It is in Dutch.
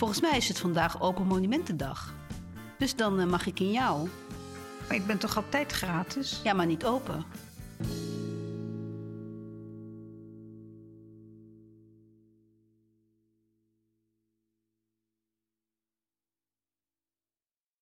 Volgens mij is het vandaag Open Monumentendag. Dus dan eh, mag ik in jou. Maar ik ben toch altijd gratis? Ja, maar niet open.